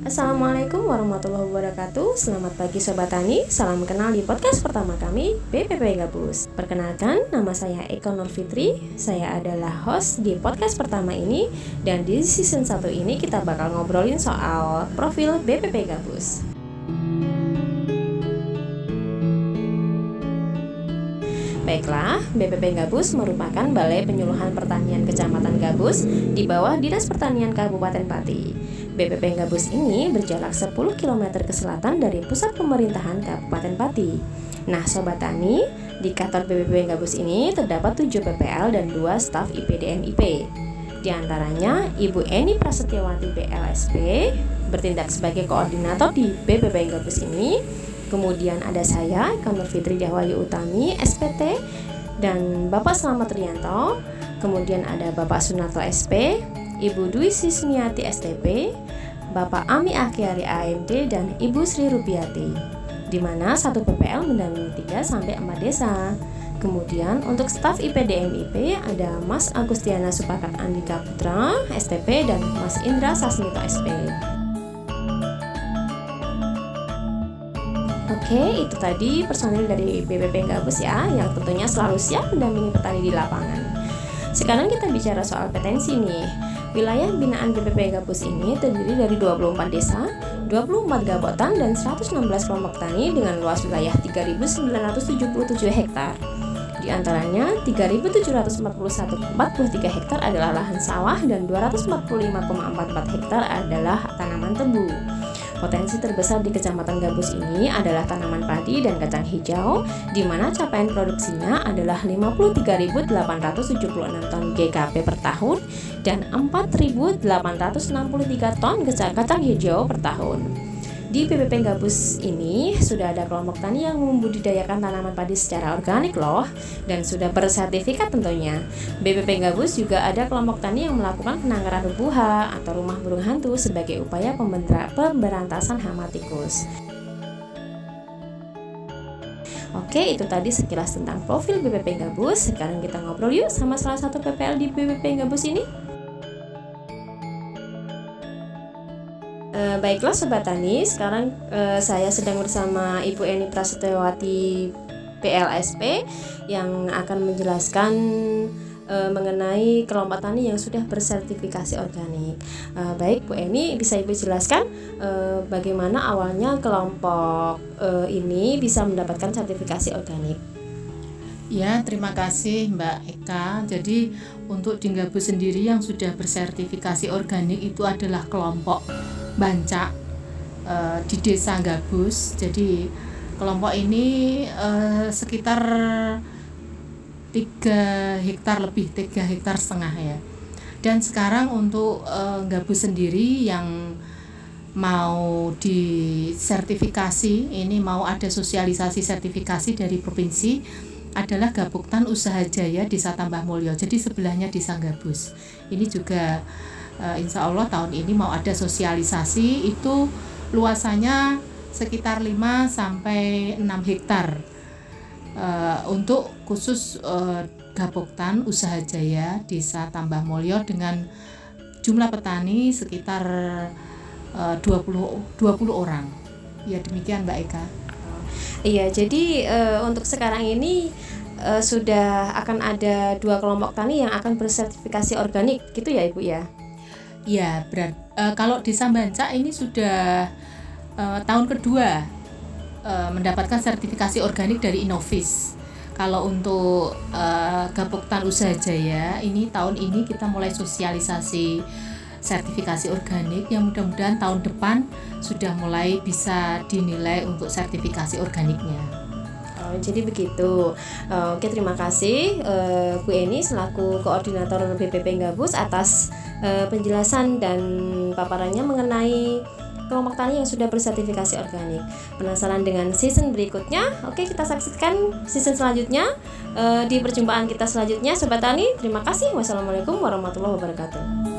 Assalamualaikum warahmatullahi wabarakatuh. Selamat pagi Sobat Tani. Salam kenal di podcast pertama kami BPP Gabus. Perkenalkan nama saya Eko Nur Fitri Saya adalah host di podcast pertama ini. Dan di season 1 ini kita bakal ngobrolin soal profil BPP Gabus Baiklah, BPP Gabus merupakan Balai Penyuluhan Pertanian Kecamatan Gabus di bawah Dinas Pertanian Kabupaten Pati. BPP Gabus ini berjarak 10 km ke selatan dari pusat pemerintahan Kabupaten Pati. Nah, Sobat Tani, di kantor BPP Gabus ini terdapat 7 PPL dan 2 staf IPDN-IP. Di antaranya, Ibu Eni Prasetyawati BLSP bertindak sebagai koordinator di BPP Gabus ini Kemudian ada saya, Kanur Fitri Dahwayu Utami, SPT, dan Bapak Selamat Rianto. Kemudian ada Bapak Sunarto SP, Ibu Dwi Sismiati STP, Bapak Ami Akiari AMD, dan Ibu Sri Rupiati. Di mana satu PPL mendampingi 3 sampai 4 desa. Kemudian untuk staf IPDM IP ada Mas Agustiana Supakat Andika Putra STP dan Mas Indra Sasmito SP. Oke, itu tadi personil dari BPP Gabus ya, yang tentunya selalu siap mendampingi petani di lapangan. Sekarang kita bicara soal potensi nih. Wilayah binaan BPP Gabus ini terdiri dari 24 desa, 24 gabotan, dan 116 kelompok tani dengan luas wilayah 3.977 hektar. Di antaranya 3.741,43 hektar adalah lahan sawah dan 245,44 hektar adalah tanaman tebu. Potensi terbesar di Kecamatan Gabus ini adalah tanaman padi dan kacang hijau, di mana capaian produksinya adalah 53.876 ton GKP per tahun dan 4.863 ton kacang hijau per tahun. Di PPP Gabus ini sudah ada kelompok tani yang membudidayakan tanaman padi secara organik loh dan sudah bersertifikat tentunya. BPP Gabus juga ada kelompok tani yang melakukan penangkaran rubuha atau rumah burung hantu sebagai upaya pemberantasan hama tikus. Oke, itu tadi sekilas tentang profil BPP Gabus. Sekarang kita ngobrol yuk sama salah satu PPL di BPP Gabus ini. E, baiklah Sobat Tani, sekarang e, saya sedang bersama Ibu Eni Prasetyawati PLSP yang akan menjelaskan e, mengenai kelompok tani yang sudah bersertifikasi organik. E, baik Bu Eni, bisa Ibu jelaskan e, bagaimana awalnya kelompok e, ini bisa mendapatkan sertifikasi organik? Ya, terima kasih Mbak Eka. Jadi untuk di sendiri yang sudah bersertifikasi organik itu adalah kelompok Bancak uh, di desa Gabus jadi kelompok ini uh, sekitar tiga hektar lebih tiga hektar setengah ya dan sekarang untuk uh, Gabus sendiri yang mau disertifikasi ini mau ada sosialisasi sertifikasi dari provinsi adalah Gabuktan Usaha Jaya Desa Tambah Mulyo jadi sebelahnya Desa Gabus ini juga uh, insya Allah tahun ini mau ada sosialisasi itu luasannya sekitar 5 sampai 6 hektar uh, untuk khusus uh, Gapoktan Usaha Jaya Desa Tambah Mulyo dengan jumlah petani sekitar uh, 20 20 orang. Ya demikian Mbak Eka. Iya, jadi uh, untuk sekarang ini uh, sudah akan ada dua kelompok tani yang akan bersertifikasi organik, gitu ya Ibu ya? Ya, berat. E, kalau di Sambanca ini sudah e, tahun kedua e, mendapatkan sertifikasi organik dari Inovis. Kalau untuk e, Gapoktan Usaha Jaya ini tahun ini kita mulai sosialisasi sertifikasi organik yang mudah-mudahan tahun depan sudah mulai bisa dinilai untuk sertifikasi organiknya. Oh, jadi begitu. Oke, terima kasih Bu Eni selaku koordinator BPP Gabus atas uh, penjelasan dan paparannya mengenai kelompok tani yang sudah bersertifikasi organik. Penasaran dengan season berikutnya? Oke, kita saksikan season selanjutnya di perjumpaan kita selanjutnya, sobat tani. Terima kasih. Wassalamualaikum warahmatullahi wabarakatuh.